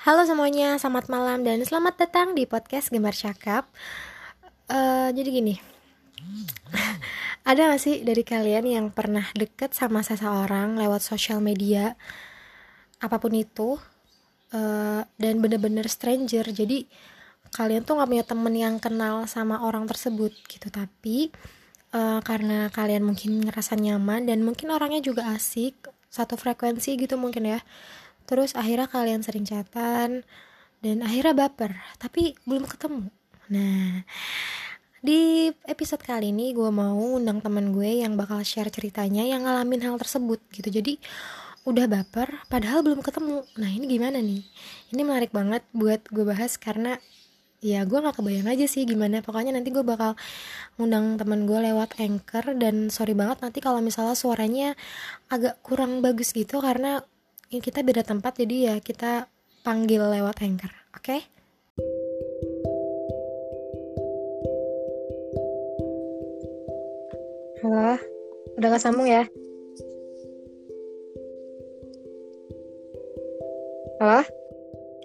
Halo semuanya, selamat malam dan selamat datang di podcast Gemar Cakap. Uh, jadi gini, ada gak sih dari kalian yang pernah deket sama seseorang lewat sosial media, apa pun itu, uh, dan bener-bener stranger. Jadi kalian tuh gak punya temen yang kenal sama orang tersebut gitu, tapi uh, karena kalian mungkin ngerasa nyaman dan mungkin orangnya juga asik, satu frekuensi gitu mungkin ya terus akhirnya kalian sering chatan dan akhirnya baper tapi belum ketemu. Nah di episode kali ini gue mau undang teman gue yang bakal share ceritanya yang ngalamin hal tersebut gitu. Jadi udah baper padahal belum ketemu. Nah ini gimana nih? Ini menarik banget buat gue bahas karena ya gue nggak kebayang aja sih gimana. Pokoknya nanti gue bakal ngundang teman gue lewat anchor dan sorry banget nanti kalau misalnya suaranya agak kurang bagus gitu karena ini kita beda tempat jadi ya kita panggil lewat anchor oke? Okay? halo udah gak sambung ya? Halo?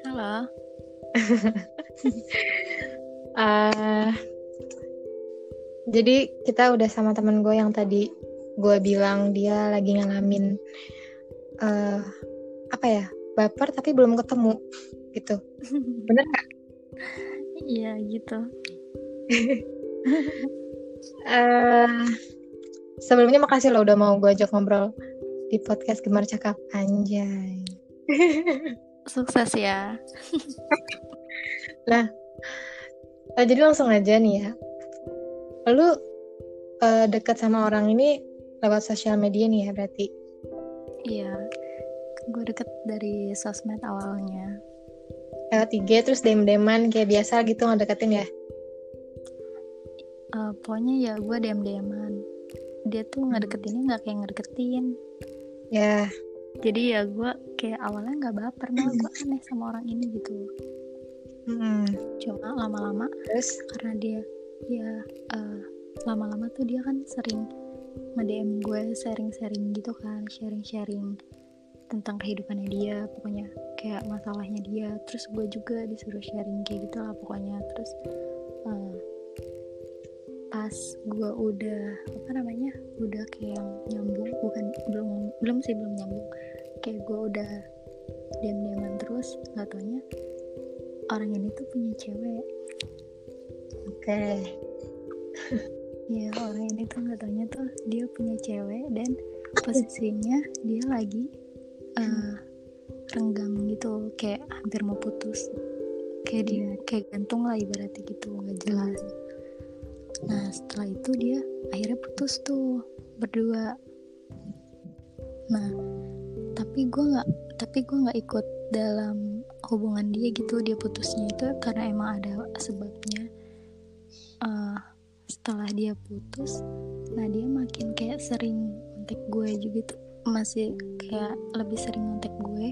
Halo. Uh, jadi kita udah sama temen gue yang tadi gue bilang dia lagi ngalamin uh, apa ya baper tapi belum ketemu gitu. Bener nggak? Iya gitu. Uh, sebelumnya makasih lo udah mau gue ajak ngobrol di podcast Gemar Cakap. Anjay. Sukses ya. Nah uh, jadi langsung aja nih ya. Lu uh, deket sama orang ini lewat sosial media nih ya berarti? Iya gue deket dari sosmed awalnya. Lewat IG terus dem-deman kayak biasa gitu ngedeketin ya? Uh, pokoknya ya gue dem-deman dia tuh ngedeketinnya nggak kayak ngedeketin. Ya. Yeah. jadi ya gue kayak awalnya nggak baper malah gue aneh sama orang ini gitu. Hmm. cuma lama-lama terus? karena dia ya uh, lama-lama tuh dia kan sering nge-DM gue sharing-sharing gitu kan sharing-sharing tentang kehidupannya dia pokoknya kayak masalahnya dia. Terus gue juga disuruh sharing kayak gitu lah pokoknya. Terus uh, pas gue udah apa namanya udah kayak nyambung bukan belum belum sih belum nyambung. Kayak gue udah diam-diaman terus nggak taunya orang ini tuh punya cewek. Oke. Okay. ya orang ini tuh nggak taunya tuh dia punya cewek dan posisinya dia lagi uh, renggang gitu kayak hampir mau putus. Kayak dia kayak gantung lah ibaratnya gitu nggak jelas. Nah setelah itu dia akhirnya putus tuh berdua. Nah tapi gue nggak tapi gue nggak ikut dalam hubungan dia gitu dia putusnya itu karena emang ada sebabnya. Uh, setelah dia putus nah dia makin kayak sering kontak gue juga tuh masih kayak lebih sering ngontek gue.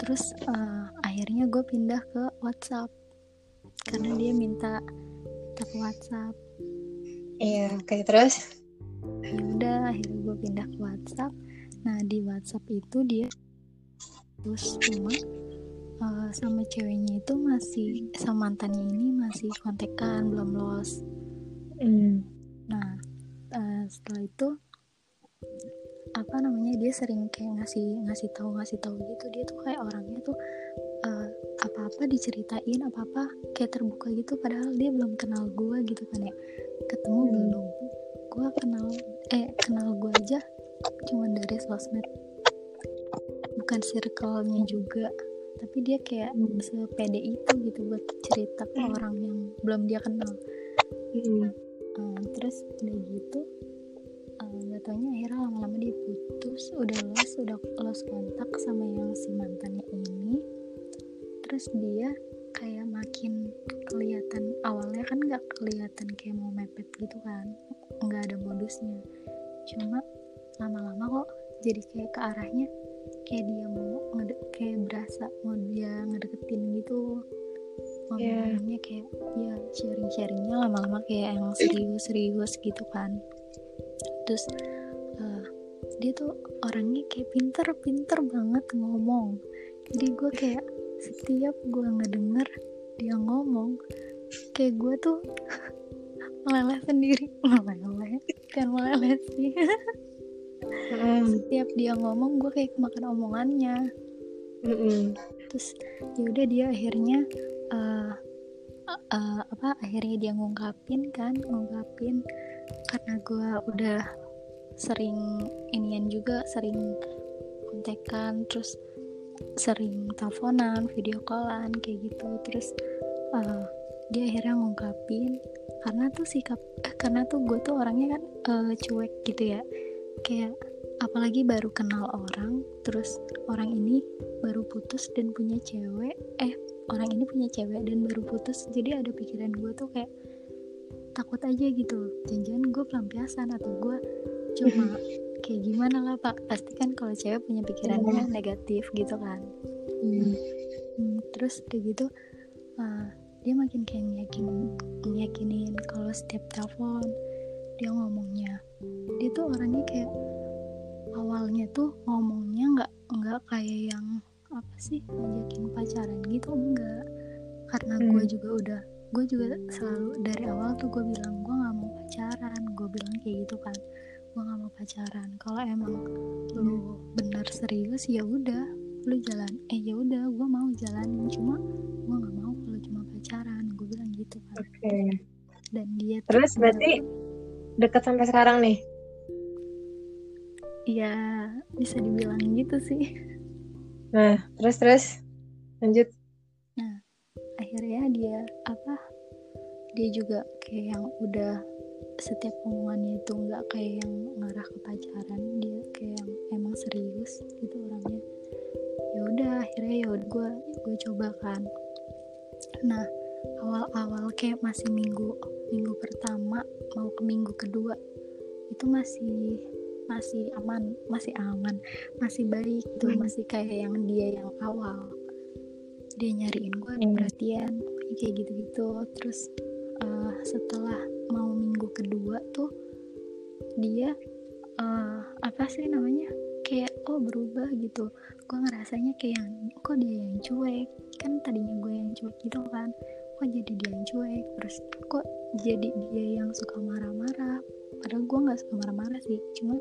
Terus uh, akhirnya gue pindah ke WhatsApp. Karena dia minta minta ke WhatsApp. Iya kayak terus? Ya udah akhirnya gue pindah ke WhatsApp. Nah di WhatsApp itu dia terus cuma uh, sama ceweknya itu masih sama mantannya ini masih kontekan belum los mm. nah uh, setelah itu apa namanya dia sering kayak ngasih ngasih tahu ngasih tahu gitu dia tuh kayak orangnya tuh uh, apa-apa diceritain apa-apa kayak terbuka gitu padahal dia belum kenal gue gitu kan ya ketemu hmm. belum gue kenal eh kenal gue aja cuma dari sosmed bukan circle-nya juga tapi dia kayak hmm. sepede itu gitu buat cerita ke hmm. orang yang belum dia kenal hmm. uh, terus udah gitu nggak taunya akhirnya lama-lama dia putus udah los udah los kontak sama yang si mantannya ini. Terus dia kayak makin kelihatan awalnya kan nggak kelihatan kayak mau mepet gitu kan. Nggak ada modusnya. Cuma lama-lama kok jadi kayak ke arahnya kayak dia mau ngede kayak berasa mau dia ngedeketin gitu. Ngomongnya yeah. kayak ya sharing-sharingnya lama-lama kayak yang serius-serius gitu kan. Terus dia tuh orangnya kayak pinter pinter banget ngomong. Jadi gue kayak setiap gue ngedenger dia ngomong kayak gue tuh meleleh sendiri. Meleleh kan meleleh sih. Mm, setiap dia ngomong gue kayak kemakan omongannya. Mm, mm. terus ya udah dia akhirnya eh eh, apa akhirnya dia ngungkapin kan ngungkapin karena gue udah sering inian juga sering kontekan terus sering teleponan video callan kayak gitu. Terus eh, dia akhirnya ngungkapin karena tuh sikap eh, karena tuh gue tuh orangnya kan eh, cuek gitu ya. Kayak apalagi baru kenal orang terus orang ini baru putus dan punya cewek eh orang ini punya cewek dan baru putus jadi ada pikiran gue tuh kayak takut aja gitu. Jangan-jangan gue pelampiasan atau gue cuma kayak gimana lah pak? Pasti kan kalau cewek punya pikirannya negatif gitu kan? Hmm. Hmm, terus udah gitu uh, dia makin kayak nyakin nyakinin kalau setiap telepon dia ngomongnya. Dia tuh orangnya kayak awalnya tuh ngomongnya nggak nggak kayak yang apa sih ngajakin pacaran gitu enggak karena Hmm. gue juga udah gue juga selalu dari awal tuh gue bilang gue nggak mau pacaran gue bilang kayak gitu kan gue nggak mau pacaran. Kalau emang lu benar serius ya udah lu jalan. Eh ya udah gue mau jalanin cuma gue nggak mau kalau cuma pacaran. Gue bilang gitu kan Oke. dan dia tuh Terus berarti deket sampai sekarang nih? ya bisa dibilang gitu sih. Nah, terus terus. Lanjut. akhirnya dia apa dia juga kayak yang udah setiap omongannya itu nggak kayak yang ngarah ke pacaran dia kayak yang emang serius gitu orangnya ya udah akhirnya ya gue gue coba kan nah awal-awal kayak masih minggu minggu pertama mau ke minggu kedua itu masih masih aman masih aman masih baik tuh Hmm. masih kayak yang dia yang awal dia nyariin gue Hmm. perhatian kayak gitu-gitu terus eh, setelah mau minggu kedua tuh dia eh, apa sih namanya kayak oh berubah gitu. Gue ngerasanya kayak yang kok dia yang cuek? Kan tadinya gue yang cuek gitu kan. Kok jadi dia yang cuek? Terus kok jadi dia yang suka marah-marah? Padahal gue nggak suka marah-marah sih. Cuma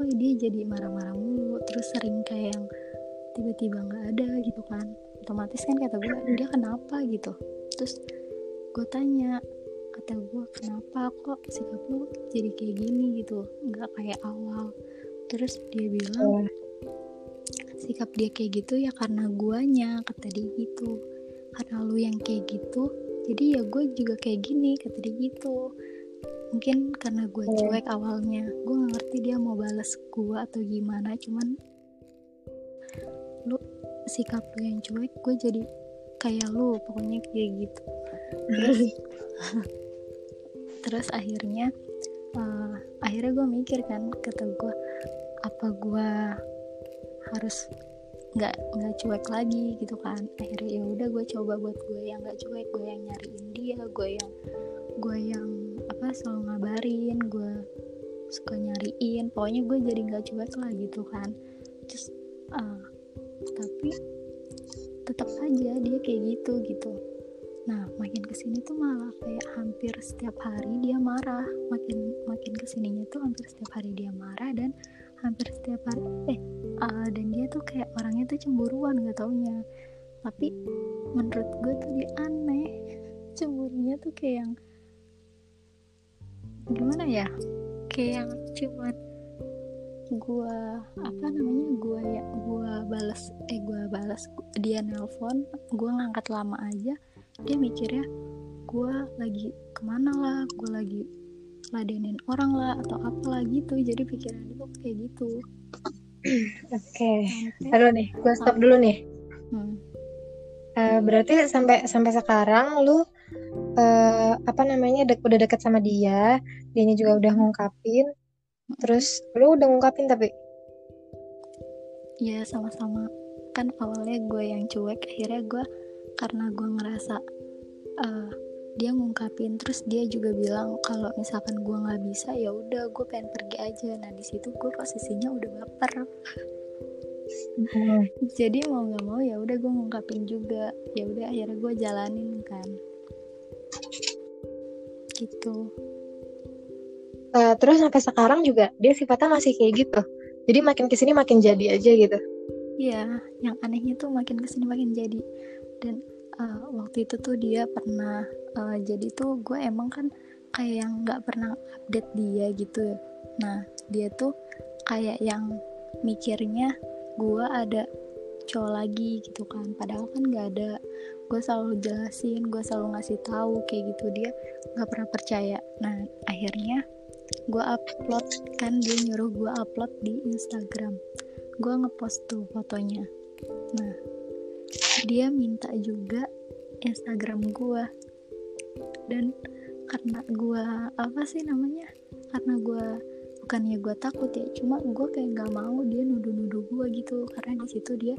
kok dia jadi marah-marah mulu. Terus sering kayak yang tiba-tiba nggak ada gitu kan. Otomatis kan kata gue dia kenapa? gitu. Terus gue tanya kata gue kenapa kok sikap lu jadi kayak gini? Gitu nggak kayak awal. Terus dia bilang Oh, sikap dia kayak gitu ya karena guanya kata dia gitu. Karena lu yang kayak gitu jadi ya gue juga kayak gini kata dia gitu. Mungkin karena gue Oh. cuek awalnya. Gue nggak ngerti dia mau balas gue atau gimana cuman lu sikap lu yang cuek gue jadi kayak lu pokoknya kayak gitu. Terus terus akhirnya eh, akhirnya gue mikir kan kata gue apa gue harus nggak nggak cuek lagi? Gitu kan. Akhirnya ya udah gue coba buat gue yang nggak cuek gue yang nyariin dia gue yang gue yang apa selalu ngabarin gue suka nyariin. Pokoknya gue jadi nggak cuek lah gitu kan. Terus ah, tapi tetap aja dia kayak gitu gitu nah makin ke sini tuh malah kayak hampir setiap hari dia marah. Makin makin ke sininya tuh hampir setiap hari dia marah dan hampir setiap hari eh ah, dan dia tuh kayak orangnya tuh cemburuan gak taunya. Tapi menurut gue tuh dia aneh. Cemburunya tuh kayak yang gimana ya? Kayak yang cuman gua apa namanya gua ya gua balas eh gua balas dia nelpon gua ngangkat lama aja dia mikirnya gua lagi ke mana lah? Gua lagi ladenin orang lah atau apa lah? Gitu. Jadi pikiran itu kayak gitu. Oke. sampai Halo nih, gue stop dulu nih. hmm, Eh, berarti sampai sampai sekarang lu eh, apa namanya dek, udah deket sama dia, dianya juga udah ngungkapin. Terus lu udah ngungkapin tapi? Ya sama-sama. Kan awalnya gue yang cuek akhirnya gue karena gue ngerasa eh, dia ngungkapin terus dia juga bilang kalau misalkan gue nggak bisa ya udah gue pengen pergi aja. Nah di situ gue posisinya udah baper. Hmm. jadi mau nggak mau ya udah gue ngungkapin juga. Ya udah akhirnya gue jalanin kan. Gitu. Uh, terus sampai sekarang juga dia sifatnya masih kayak gitu. Jadi makin ke sini makin jadi aja gitu. Iya yang anehnya tuh makin ke sini makin jadi dan uh, waktu itu tuh dia pernah uh, jadi tuh gue emang kan kayak yang nggak pernah update dia gitu. Ya nah dia tuh kayak yang mikirnya gue ada cowok lagi gitu kan. Padahal kan nggak ada. Gue selalu jelasin gue selalu ngasih tahu kayak gitu. Dia nggak pernah percaya. Nah akhirnya gue upload kan dia nyuruh gue upload di Instagram. Gue ngepost tuh fotonya. Nah dia minta juga Instagram gue dan karena gue apa sih namanya? Karena gue bukannya gue takut ya cuma gue kayak nggak mau dia nuduh-nuduh gue gitu. Karena di situ dia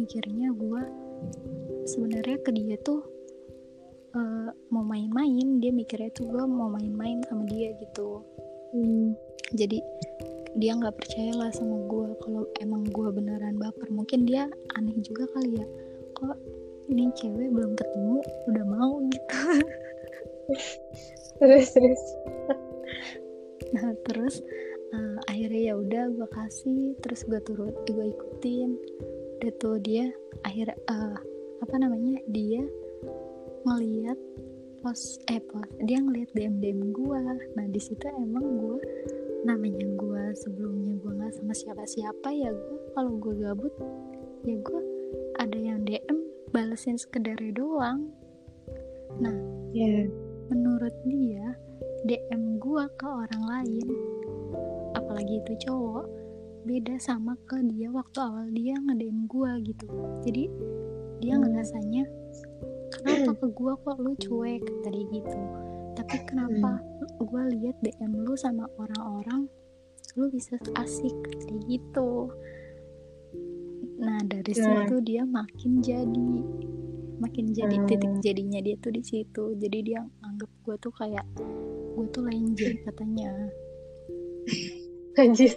mikirnya gue sebenarnya ke dia tuh uh, mau main-main. Dia mikirnya tuh gue mau main-main sama dia gitu. Hmm. jadi dia nggak percaya lah sama gue kalau emang gue beneran baper mungkin dia aneh juga kali ya. Kok ini cewek belum ketemu udah mau gitu. Terus terus. Nah terus uh, akhirnya ya udah gue kasih terus gue turut gue ikutin. Udah tuh dia akhir uh, apa namanya dia ngeliat post eh post dia ngeliat dm dm gue nah di situ emang gue namanya gue sebelumnya gue nggak sama siapa siapa ya gue kalau gue gabut ya gue ada yang dm balesin sekedar doang nah yeah. menurut dia dm gue ke orang lain apalagi itu cowok beda sama ke dia waktu awal dia ngedem gue gitu jadi dia hmm. ngerasanya kenapa ke gue kok lu cuek tadi gitu tapi kenapa hmm. gue lihat DM lu sama orang-orang lu bisa asik kayak gitu nah dari hmm. situ dia makin jadi makin jadi hmm. titik jadinya dia tuh di situ jadi dia anggap gue tuh kayak gue tuh lenje katanya Anjir.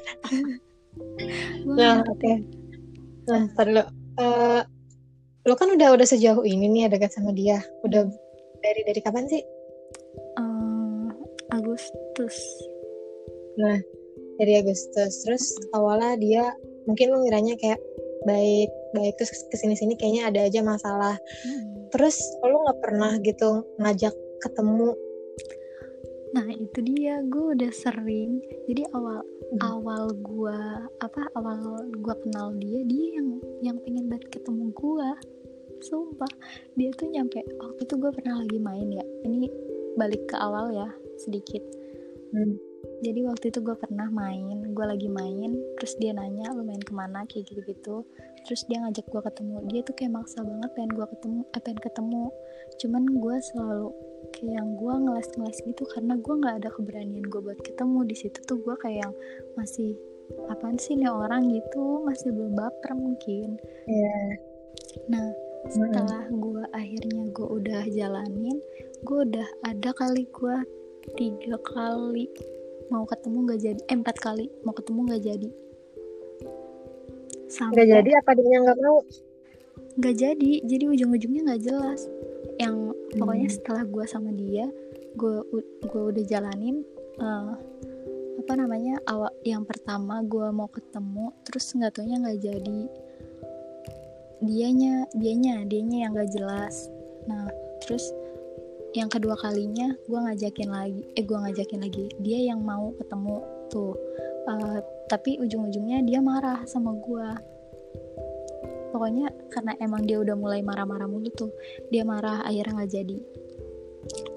nah, oke. Okay. Nah, terlalu uh, lo kan udah udah sejauh ini nih dekat sama dia udah dari dari kapan sih Agustus. Nah dari Agustus. Terus awalnya dia mungkin lo ngiranya kayak baik baik terus ke sini sini kayaknya ada aja masalah. Hmm. terus lo nggak pernah gitu ngajak ketemu? Nah itu dia. Gue udah sering. Jadi awal hmm. awal gue apa awal gue kenal dia dia yang yang pengen banget ketemu gue sumpah. Dia tuh nyampe waktu itu gue pernah lagi main ya. Ini balik ke awal ya sedikit. Hmm. jadi waktu itu gue pernah main gue lagi main terus dia nanya lu main ke mana? Kayak gitu gitu terus dia ngajak gue ketemu. Dia tuh kayak maksa banget pengen gue ketemu eh, pengen ketemu. Cuman gue selalu kayak yang gue ngeles-ngeles gitu karena gue nggak ada keberanian gue buat ketemu. Di situ tuh gue kayak yang masih apaan sih nih orang? gitu. Masih belum baper mungkin. Yeah. nah setelah gue akhirnya gue udah jalanin gue udah ada kali gue tiga kali. Mau ketemu gak jadi? Eh, empat kali. Mau ketemu gak jadi? Sampai gak jadi apa dia nggak mau? Nggak jadi. Jadi ujung-ujungnya nggak jelas. Yang hmm. pokoknya setelah gue sama dia gue gue udah jalanin uh, apa namanya awal yang pertama gue mau ketemu terus nggak taunya nggak jadi. Dianya dianya dianya yang gak jelas. Nah terus yang kedua kalinya gue ngajakin lagi eh gue ngajakin lagi. Dia yang mau ketemu tuh. Uh, tapi ujung-ujungnya dia marah sama gue pokoknya karena emang dia udah mulai marah-marah mulu tuh dia marah akhirnya nggak jadi.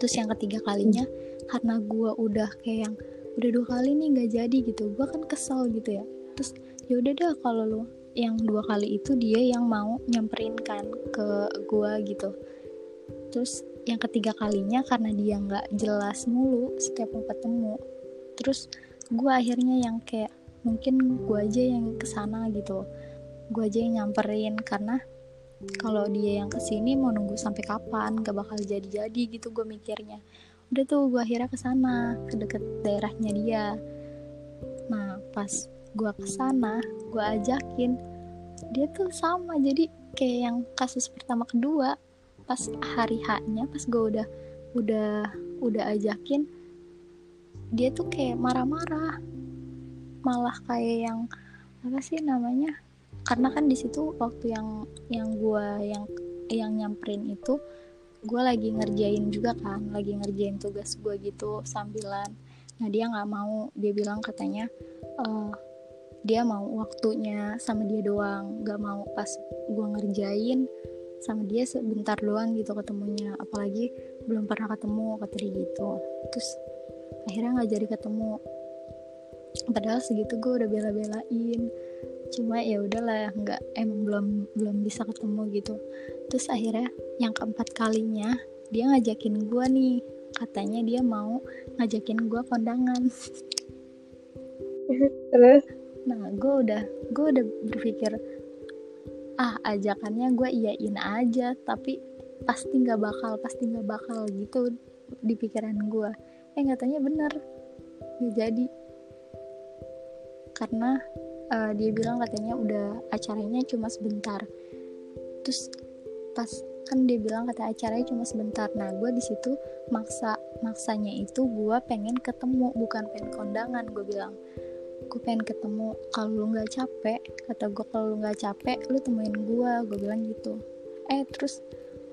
Terus yang ketiga kalinya karena gue udah kayak yang udah dua kali nih nggak jadi gitu. Gue kan kesel gitu ya. Terus ya udah deh kalau lo yang dua kali itu dia yang mau nyamperin kan ke gua gitu. Terus yang ketiga kalinya karena dia nggak jelas mulu setiap mau ketemu. Terus gua akhirnya yang kayak mungkin gua aja yang ke sana gitu. Gua aja yang nyamperin karena kalau dia yang ke sini mau nunggu sampai kapan gak bakal jadi-jadi gitu gue mikirnya. Udah tuh gue akhirnya ke sana ke deket daerahnya dia. Nah pas gue ke sana gue ajakin dia tuh sama. Jadi kayak yang kasus pertama kedua pas hari haknya pas gue udah udah udah ajakin dia tuh kayak marah-marah. Malah kayak yang apa sih namanya? Karena kan di situ waktu yang yang gue yang yang nyamperin itu gue lagi ngerjain juga kan lagi ngerjain tugas gue gitu sambilan. Nah dia nggak mau. Dia bilang katanya uh, dia mau waktunya sama dia doang. Gak mau pas gue ngerjain sama dia sebentar doang gitu ketemunya. Apalagi belum pernah ketemu kata dia gitu. Terus akhirnya nggak jadi ketemu. Padahal segitu gue udah bela-belain. Cuma ya udahlah nggak emang belum belum bisa ketemu gitu. Terus akhirnya yang keempat kalinya dia ngajakin gue nih. Katanya dia mau ngajakin gue kondangan. Terus? Nah gue udah gue udah berpikir ah ajakannya gue iyain aja tapi pasti nggak bakal pasti nggak bakal gitu di pikiran gue eh katanya bener ya jadi. Karena uh, dia bilang katanya udah acaranya cuma sebentar. Terus pas kan dia bilang kata acaranya cuma sebentar. Nah gue di situ maksa maksanya itu gue pengen ketemu bukan pengen kondangan gue bilang gue pengen ketemu kalau lu nggak capek kata gue kalau lu nggak capek lu temuin gue gue bilang gitu. Eh terus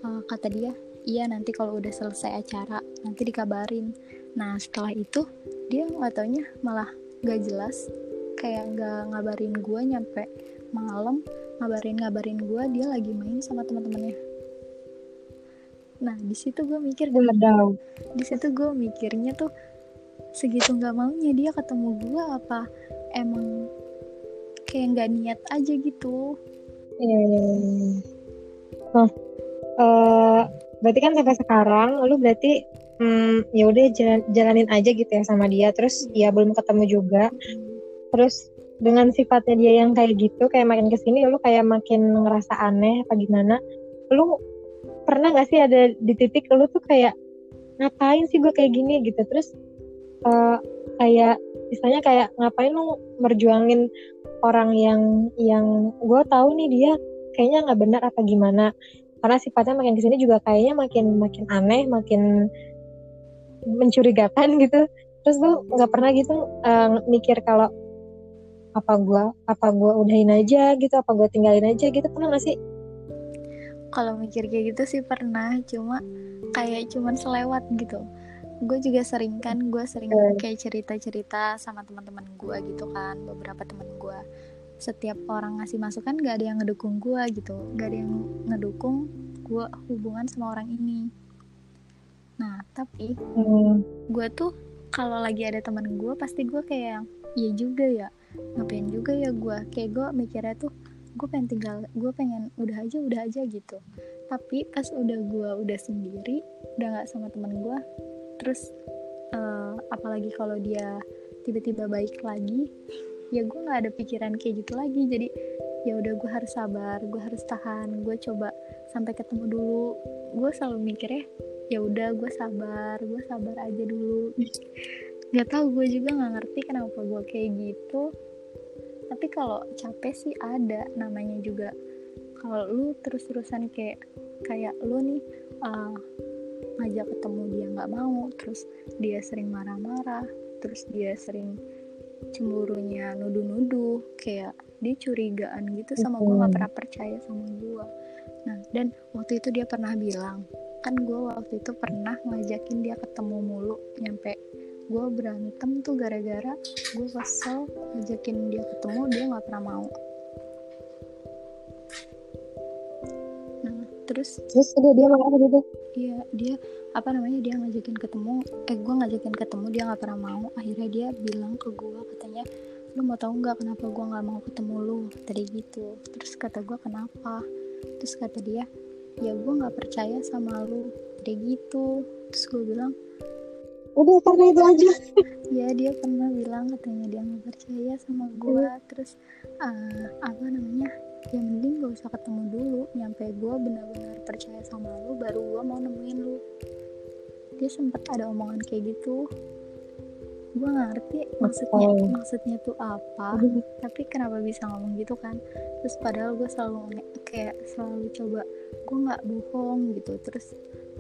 uh, kata dia iya nanti kalau udah selesai acara nanti dikabarin. Nah setelah itu dia nggak taunya malah gak jelas kayak nggak ngabarin gue nyampe malam ngabarin ngabarin gue dia lagi main sama teman-temannya. Nah di situ gue mikir di situ gue mikirnya tuh segitu nggak maunya dia ketemu gue apa emang kayak nggak niat aja gitu? Iya iya iya. Nah uh, berarti kan sampai sekarang lu berarti hmm, ya udah jalan, jalanin aja gitu ya sama dia. Terus ya belum ketemu juga. Terus dengan sifatnya dia yang kayak gitu kayak makin ke sini lu kayak makin ngerasa aneh apa gimana? Lu pernah gak sih ada di titik lu tuh kayak ngapain sih gue kayak gini? gitu. Terus uh, kayak misalnya kayak ngapain lu merjuangin orang yang yang gue tahu nih dia kayaknya nggak benar apa gimana. Karena sifatnya makin ke sini juga kayaknya makin makin aneh makin mencurigakan gitu. Terus lu nggak pernah gitu uh, mikir kalau apa gue apa gue udahin aja gitu apa gue tinggalin aja gitu. Pernah gak sih? Kalau mikir kayak gitu sih pernah cuma kayak cuman selewat gitu gue juga sering kan gue sering kayak cerita-cerita sama teman-teman gue gitu kan beberapa teman gue setiap orang ngasih masukan gak ada yang ngedukung gue gitu. Gak ada yang ngedukung gue hubungan sama orang ini. Nah tapi hmm. gue tuh kalau lagi ada teman gue pasti gue kayak iya juga ya ngapain juga ya gue kayak gue mikirnya tuh gue pengen tinggal gue pengen udah aja udah aja gitu. Tapi pas udah gue udah sendiri udah nggak sama teman gue terus uh, apalagi kalau dia tiba-tiba baik lagi ya gue nggak ada pikiran kayak gitu lagi. Jadi ya udah gue harus sabar gue harus tahan gue coba sampai ketemu dulu. Gue selalu mikirnya ya udah gue sabar gue sabar aja dulu. Nggak tahu gue juga nggak ngerti kenapa gue kayak gitu. Tapi kalau capek sih ada namanya juga. Kalau lu terus-terusan kayak kayak lu nih uh, ngajak ketemu dia nggak mau terus dia sering marah-marah terus dia sering cemburunya nuduh-nuduh kayak dia curigaan gitu sama gue nggak pernah percaya sama gue nah dan waktu itu dia pernah bilang kan gue waktu itu pernah ngajakin dia ketemu mulu nyampe gue berantem tuh gara-gara gue kesel ngajakin dia ketemu dia nggak pernah mau terus terus dia dia marah gitu? Iya dia apa namanya dia ngajakin ketemu eh gue ngajakin ketemu dia nggak pernah mau. Akhirnya dia bilang ke gue katanya lu mau tahu nggak kenapa gue nggak mau ketemu lu? Tadi gitu. Terus kata gue kenapa? Terus kata dia ya gue nggak percaya sama lu. Tadi gitu. Terus gue bilang udah karena itu aja. Ya dia pernah bilang katanya dia nggak percaya sama gue hmm. terus uh, apa namanya ya mending gak usah ketemu dulu. Nyampe gue benar-benar percaya sama lu baru gue mau nemuin lu. Dia sempat ada omongan kayak gitu. Gue ngerti maksudnya Oh. maksudnya tuh apa tapi kenapa bisa ngomong gitu kan? Terus padahal gue selalu kayak selalu coba gue nggak bohong gitu. Terus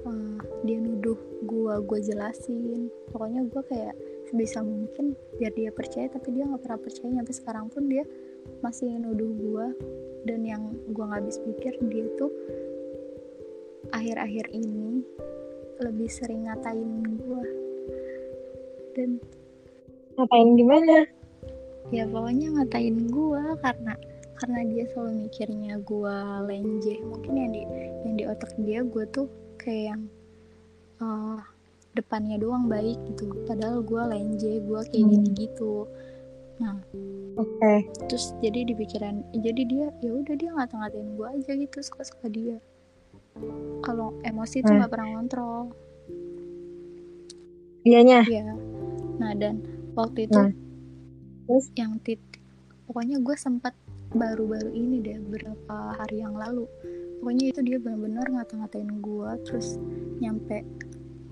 eh, dia nuduh gue gue jelasin. Pokoknya gue kayak sebisa mungkin biar dia percaya tapi dia nggak pernah percaya. Sampai sekarang pun dia masih nuduh gue dan yang gue nggak habis pikir dia tuh akhir-akhir ini lebih sering ngatain gue dan Ngapain gimana? ya pokoknya ngatain gua karena karena dia selalu mikirnya gua lenje mungkin yang di yang di otak dia gua tuh kayak yang eh, depannya doang baik gitu padahal gua lenje gua kayak Hmm. gini gitu nah Oke. terus jadi di pikiran jadi dia ya udah dia ngata-ngatain gua aja gitu suka-suka dia kalau emosi tuh Hmm. nggak pernah ngontrol Dianya. Iya. Nah dan waktu itu Nah, terus? yang tit pokoknya gue sempat baru-baru ini deh beberapa hari yang lalu pokoknya itu dia benar-benar ngata-ngatain gue terus nyampe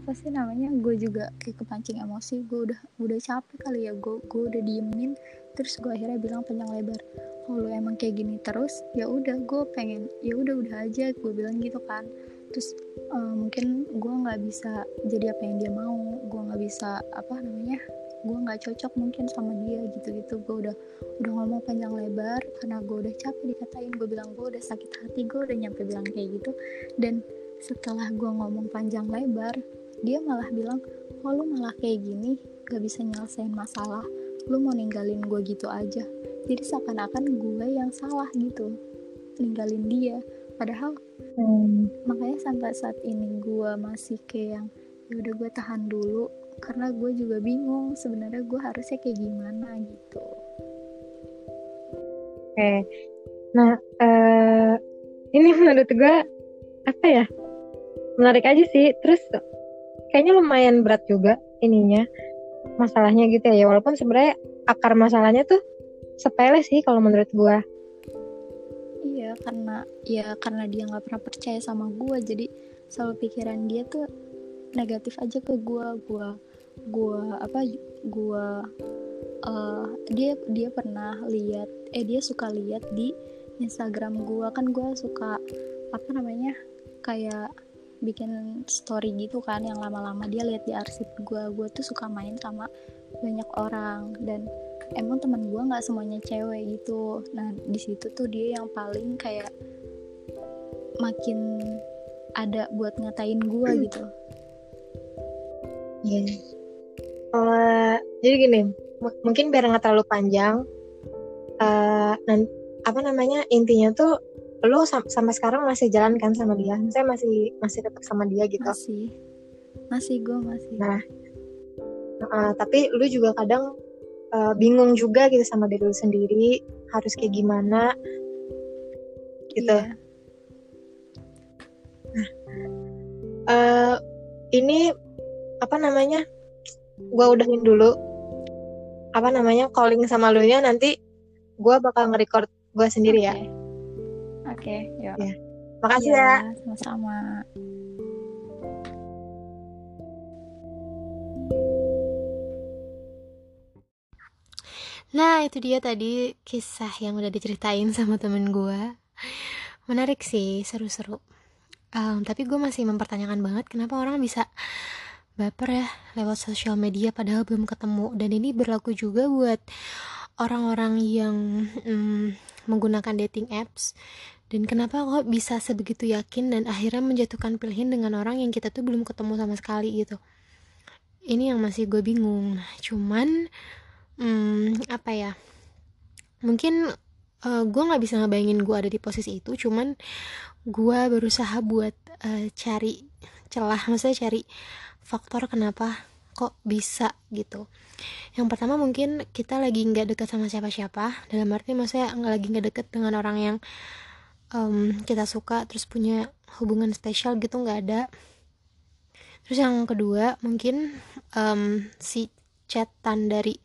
apa sih namanya gue juga kayak kepancing emosi. Gue udah udah capek kali ya. Gue gue udah diemin. Terus gue akhirnya bilang panjang lebar kalau emang kayak gini terus ya udah gue pengen ya udah udah aja gue bilang gitu kan. Terus eh, mungkin gue nggak bisa jadi apa yang dia mau. Gue nggak bisa apa namanya gue nggak cocok mungkin sama dia gitu-gitu. Gue udah udah ngomong panjang lebar karena gue udah capek dikatain. Gue bilang gue udah sakit hati gue udah nyampe bilang kayak gitu. Dan setelah gue ngomong panjang lebar dia malah bilang oh lu malah kayak gini gak bisa nyelesain masalah lu mau ninggalin gue gitu aja jadi seakan-akan gue yang salah gitu ninggalin dia padahal Hmm. makanya sampai saat ini gue masih kayak yang ya udah gue tahan dulu karena gue juga bingung sebenarnya gue harusnya kayak gimana gitu Oke. Nah, eh ini menurut gue apa ya? Menarik aja sih. Terus kayaknya lumayan berat juga ininya masalahnya gitu ya. Walaupun sebenarnya akar masalahnya tuh sepele sih kalau menurut gue. iya karena ya karena dia nggak pernah percaya sama gue jadi selalu pikiran dia tuh negatif aja ke gue gue gue apa gue eh dia dia pernah lihat eh dia suka lihat di Instagram gue kan gue suka apa namanya kayak bikin story gitu kan yang lama-lama dia lihat di arsip gue gue tuh suka main sama banyak orang dan emang teman gue nggak semuanya cewek gitu. Nah di situ tuh dia yang paling kayak makin ada buat ngatain gue gitu. Iya. Eh, jadi gini, m- mungkin biar nggak terlalu panjang, eh nan- apa namanya intinya tuh lo sam- sampai sekarang masih jalan kan sama dia, saya masih masih tetap sama dia gitu. masih masih gue masih Nah, Eh, tapi lu juga kadang eh, bingung juga gitu sama diri lu sendiri harus kayak gimana gitu. Iya. Eh, ini apa namanya? Gua udahin dulu. Apa namanya? Calling sama lu nya nanti gua bakal nge-record gua sendiri ya. Oke yuk Iya. Makasih Iya, ya. sama-sama Nah, itu dia tadi kisah yang udah diceritain sama temen gue. Menarik sih, seru-seru. Em, tapi gue masih mempertanyakan banget kenapa orang bisa baper ya lewat sosial media padahal belum ketemu. Dan ini berlaku juga buat orang-orang yang mm, menggunakan dating apps. Dan kenapa kok bisa sebegitu yakin dan akhirnya menjatuhkan pilihan dengan orang yang kita tuh belum ketemu sama sekali gitu. Ini yang masih gue bingung. Cuman hmm, apa ya mungkin gue nggak bisa ngebayangin gue ada di posisi itu cuman gue berusaha buat eh, cari celah maksudnya cari faktor kenapa kok bisa gitu yang pertama mungkin kita lagi nggak dekat sama siapa-siapa dalam arti maksudnya nggak lagi nggak deket dengan orang yang em, kita suka terus punya hubungan spesial gitu nggak ada. Terus yang kedua mungkin em, si chatan dari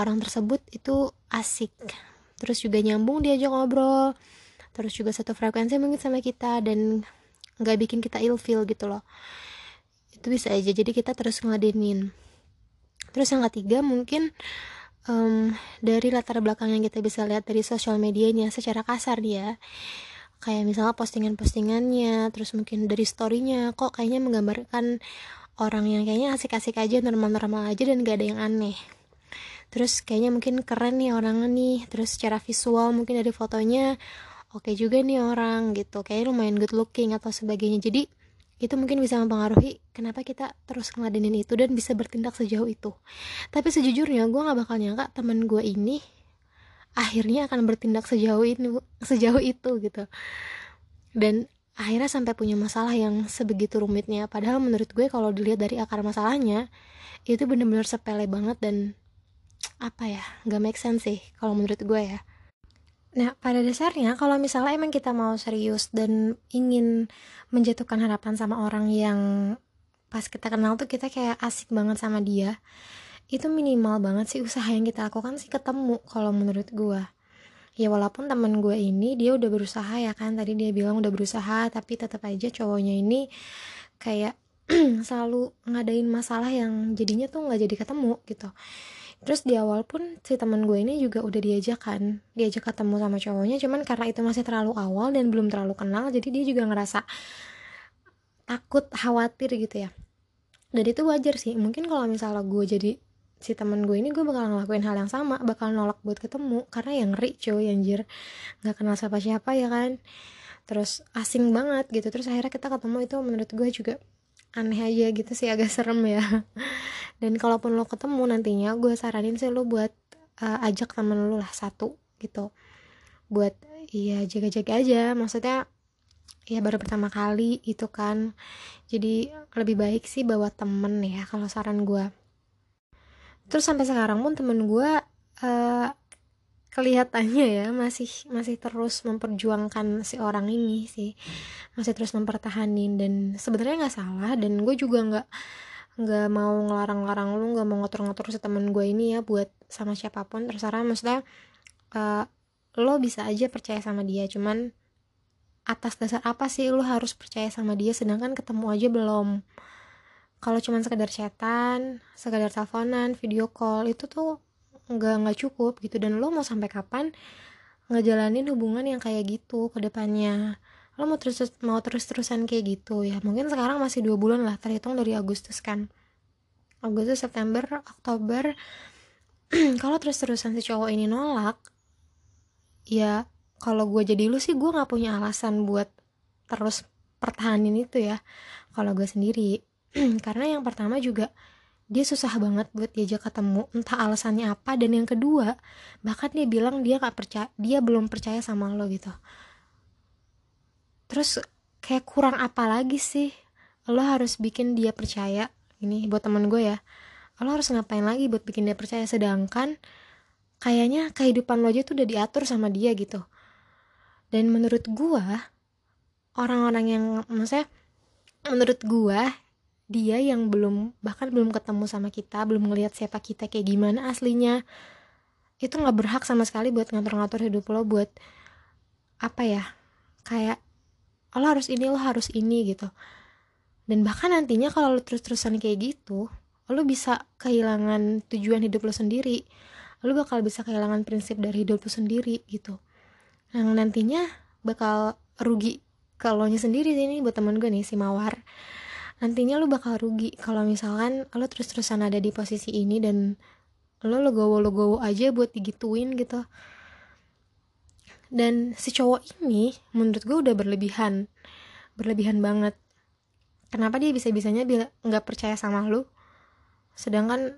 orang tersebut itu asik. Terus juga nyambung diajak ngobrol. Terus juga satu frekuensi mungkin sama kita dan nggak bikin kita ilfeel gitu loh. Itu bisa aja jadi kita terus ngeladenin terus yang ketiga mungkin um, dari latar belakang yang kita bisa lihat dari sosial medianya secara kasar dia kayak misalnya postingan-postingannya terus mungkin dari storynya kok kayaknya menggambarkan orang yang kayaknya asik-asik aja normal-normal aja dan gak ada yang aneh. Terus kayaknya mungkin keren nih orangnya nih terus secara visual mungkin dari fotonya oke okay juga nih orang gitu. Kayak lumayan good looking atau sebagainya. Jadi itu mungkin bisa mempengaruhi kenapa kita terus ngeladenin itu dan bisa bertindak sejauh itu. Tapi sejujurnya gue gak bakal nyangka temen gue ini akhirnya akan bertindak sejauh ini sejauh itu gitu. Dan akhirnya sampai punya masalah yang sebegitu rumitnya. Padahal menurut gue kalau dilihat dari akar masalahnya itu bener-bener sepele banget dan apa ya gak make sense sih kalau menurut gue ya. Nah, pada dasarnya kalau misalnya emang kita mau serius dan ingin menjatuhkan harapan sama orang yang pas kita kenal tuh kita kayak asik banget sama dia, itu minimal banget sih usaha yang kita lakukan sih ketemu kalau menurut gue. Ya walaupun temen gue ini dia udah berusaha ya kan tadi dia bilang udah berusaha tapi tetap aja cowoknya ini kayak selalu ngadain masalah yang jadinya tuh nggak jadi ketemu gitu terus di awal pun si teman gue ini juga udah diajak kan diajak ketemu sama cowoknya cuman karena itu masih terlalu awal dan belum terlalu kenal jadi dia juga ngerasa takut khawatir gitu ya dan itu wajar sih mungkin kalau misalnya gue jadi si teman gue ini gue bakal ngelakuin hal yang sama bakal nolak buat ketemu. Karena yang ngeri cuy anjir. Nggak kenal siapa siapa ya kan? Terus asing banget gitu. Terus akhirnya kita ketemu itu menurut gue juga aneh aja gitu sih agak serem ya. Dan kalaupun lo ketemu nantinya gue saranin sih lo buat uh, ajak temen lo lah satu gitu. Buat iya jaga-jaga aja. Maksudnya ya baru pertama kali itu kan. Jadi lebih baik sih bawa temen ya kalau saran gue terus sampai sekarang pun temen gue uh, kelihatannya ya masih masih terus memperjuangkan si orang ini sih. Masih terus mempertahanin dan sebenarnya nggak salah dan gue juga nggak nggak mau ngelarang-larang lu nggak mau ngatur-ngatur si temen gue ini ya buat sama siapa pun. Terserah maksudnya uh, lo bisa aja percaya sama dia cuman atas dasar apa sih lo harus percaya sama dia? Sedangkan ketemu aja belum kalau cuman sekedar chatan sekedar teleponan video call itu tuh nggak nggak cukup gitu. Dan lo mau sampai kapan ngejalanin hubungan yang kayak gitu ke depannya? Lo mau terus mau terus terusan kayak gitu? Ya mungkin sekarang masih dua bulan lah terhitung dari Agustus kan. Agustus September Oktober. Kalau terus terusan si cowok ini nolak ya kalau gue jadi lu sih gue nggak punya alasan buat terus pertahanin itu ya. Kalau gue sendiri karena yang pertama juga dia susah banget buat diajak ketemu entah alasannya apa dan yang kedua bahkan dia bilang dia nggak percaya dia belum percaya sama lo gitu. Terus kayak kurang apa lagi sih? Lo harus bikin dia percaya ini buat temen gue ya lo harus ngapain lagi buat bikin dia percaya? Sedangkan kayaknya kehidupan lo aja tuh udah diatur sama dia gitu. Dan menurut gue orang-orang yang maksudnya menurut gue dia yang belum bahkan belum ketemu sama kita belum ngelihat siapa kita kayak gimana aslinya. Itu nggak berhak sama sekali buat ngatur-ngatur hidup lo buat apa ya kayak lo harus ini lo harus ini gitu. Dan bahkan nantinya kalau lo terus-terusan kayak gitu lo bisa kehilangan tujuan hidup lo sendiri. Lo bakal bisa kehilangan prinsip dari hidup lo sendiri gitu. Yang nantinya bakal rugi kalau nya sendiri ini buat temen gue nih si Mawar nantinya lo bakal rugi kalau misalkan lo terus-terusan ada di posisi ini dan lo legowo-legowo aja buat digituin gitu. Dan si cowok ini menurut gue udah berlebihan. Berlebihan banget. Kenapa dia bisa bisanya bilang nggak percaya sama lo sedangkan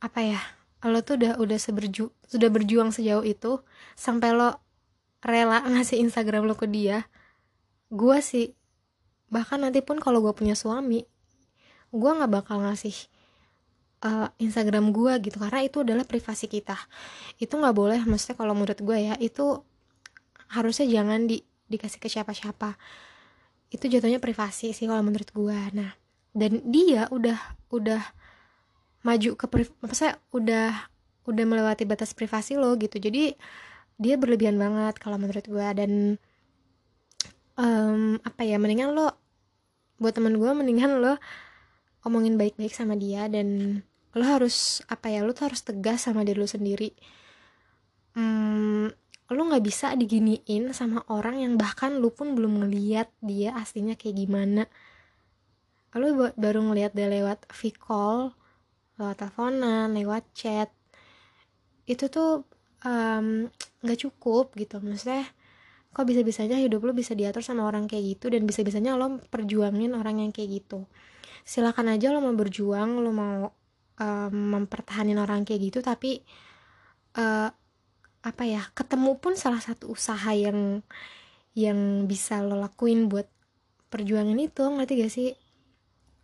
apa ya lo tuh udah udah seberju sudah berjuang sejauh itu sampai lo rela ngasih Instagram lo ke dia gue sih bahkan nanti pun kalau gue punya suami gue nggak bakal ngasih uh, Instagram gue gitu. Karena itu adalah privasi kita. Itu nggak boleh maksudnya kalau menurut gue ya itu harusnya jangan di dikasih ke siapa-siapa. Itu jatuhnya privasi sih kalau menurut gue nah dan dia udah udah maju ke apa saya udah udah melewati batas privasi lo gitu. Jadi dia berlebihan banget kalau menurut gue dan um, apa ya mendingan lo buat temen gue mendingan lo omongin baik-baik sama dia dan lo harus apa ya lo tuh harus tegas sama diri lo sendiri. Hmm, lo nggak bisa diginiin sama orang yang bahkan lo pun belum ngeliat dia aslinya kayak gimana. Lo baru ngeliat dia lewat v lewat teleponan lewat chat. Itu tuh nggak um, cukup gitu. Maksudnya kok bisa bisanya hidup lo bisa diatur sama orang kayak gitu dan bisa bisanya lo perjuangin orang yang kayak gitu. Silakan aja lo mau berjuang lo mau um, mempertahankan orang kayak gitu tapi uh, apa ya ketemu pun salah satu usaha yang yang bisa lo lakuin buat perjuangan itu ngerti gak sih?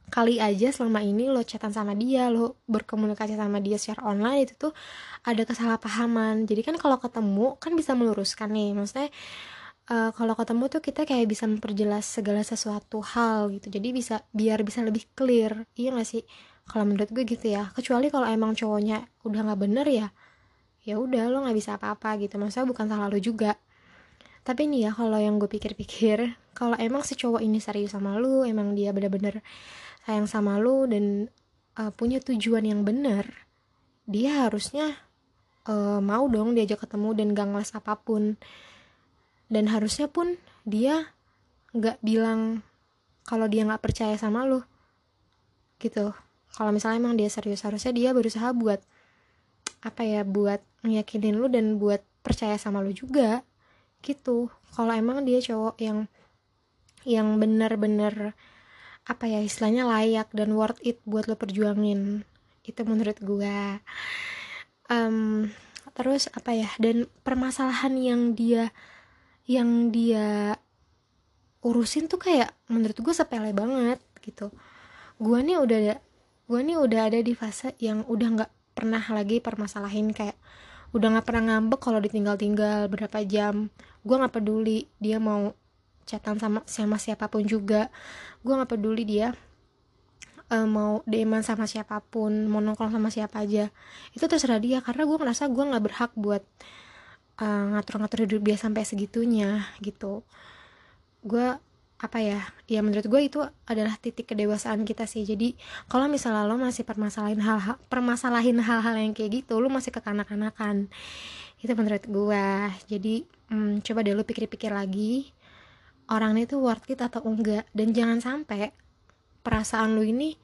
Kali aja selama ini lo chatan sama dia lo berkomunikasi sama dia secara online itu tuh ada kesalahpahaman. Jadi kan kalau ketemu kan bisa meluruskan nih maksudnya uh, kalau ketemu tuh kita kayak bisa memperjelas segala sesuatu hal gitu. Jadi bisa biar bisa lebih clear. Iya gak sih? Kalau menurut gue gitu ya. Kecuali kalau emang cowoknya udah nggak bener ya ya udah lo nggak bisa apa-apa gitu. Maksudnya bukan salah lo juga. Tapi nih ya kalau yang gue pikir-pikir kalau emang si cowok ini serius sama lu emang dia bener-bener sayang sama lu dan uh, punya tujuan yang benar dia harusnya uh, mau dong diajak ketemu dan gak ngeles apa pun dan harusnya pun dia nggak bilang kalau dia nggak percaya sama lu. Gitu. Kalau misalnya emang dia serius harusnya dia berusaha buat apa ya buat ngeyakinin lu dan buat percaya sama lu juga. Gitu. Kalau emang dia cowok yang yang bener-bener apa ya istilahnya layak dan worth it buat lo perjuangin. Itu menurut gue um, terus apa ya dan permasalahan yang dia yang dia urusin tuh kayak menurut gue sepele banget gitu. Gue nih udah ada gue nih udah ada di fase yang udah nggak pernah lagi permasalahin kayak udah nggak pernah ngambek kalau ditinggal-tinggal berapa jam. Gue nggak peduli dia mau chatan sama sama siapa pun juga. Gue nggak peduli dia uh, mau deman sama siapa pun mau nongkrong sama siapa aja. Itu terserah dia karena gue ngerasa gue nggak berhak buat uh, ngatur-ngatur hidup dia sampai segitunya gitu. Gue apa ya ya menurut gue itu adalah titik kedewasaan kita sih. Jadi kalau misalnya lo masih permasalahin hal-hal permasalahin hal-hal yang kayak gitu lo masih kekanak-kanakan. Itu menurut gue jadi hmm, coba deh lo pikir-pikir lagi orang itu worth it atau enggak? Dan jangan sampai perasaan lu ini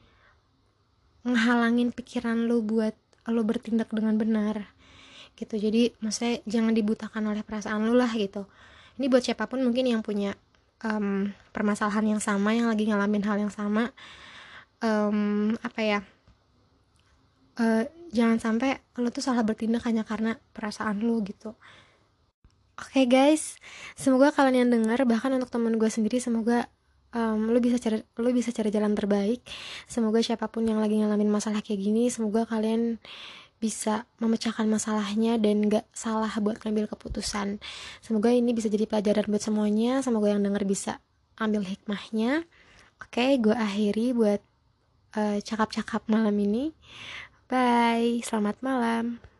ngehalangin pikiran lu buat lu bertindak dengan benar gitu. Jadi maksudnya jangan dibutakan oleh perasaan lu lah gitu. Ini buat siapa pun mungkin yang punya um, permasalahan yang sama yang lagi ngalamin hal yang sama um, apa ya uh, jangan sampai lu tuh salah bertindak hanya karena perasaan lu gitu. Oke okay guys, semoga kalian yang dengar bahkan untuk teman gue sendiri semoga um, lu bisa cari lu bisa cari jalan terbaik. Semoga siapa pun yang lagi ngalamin masalah kayak gini, semoga kalian bisa memecahkan masalahnya dan gak salah buat ngambil keputusan. Semoga ini bisa jadi pelajaran buat semuanya. Semoga yang denger bisa ambil hikmahnya. Oke, gue akhiri buat uh, cakap-cakap malam ini. Bye, selamat malam.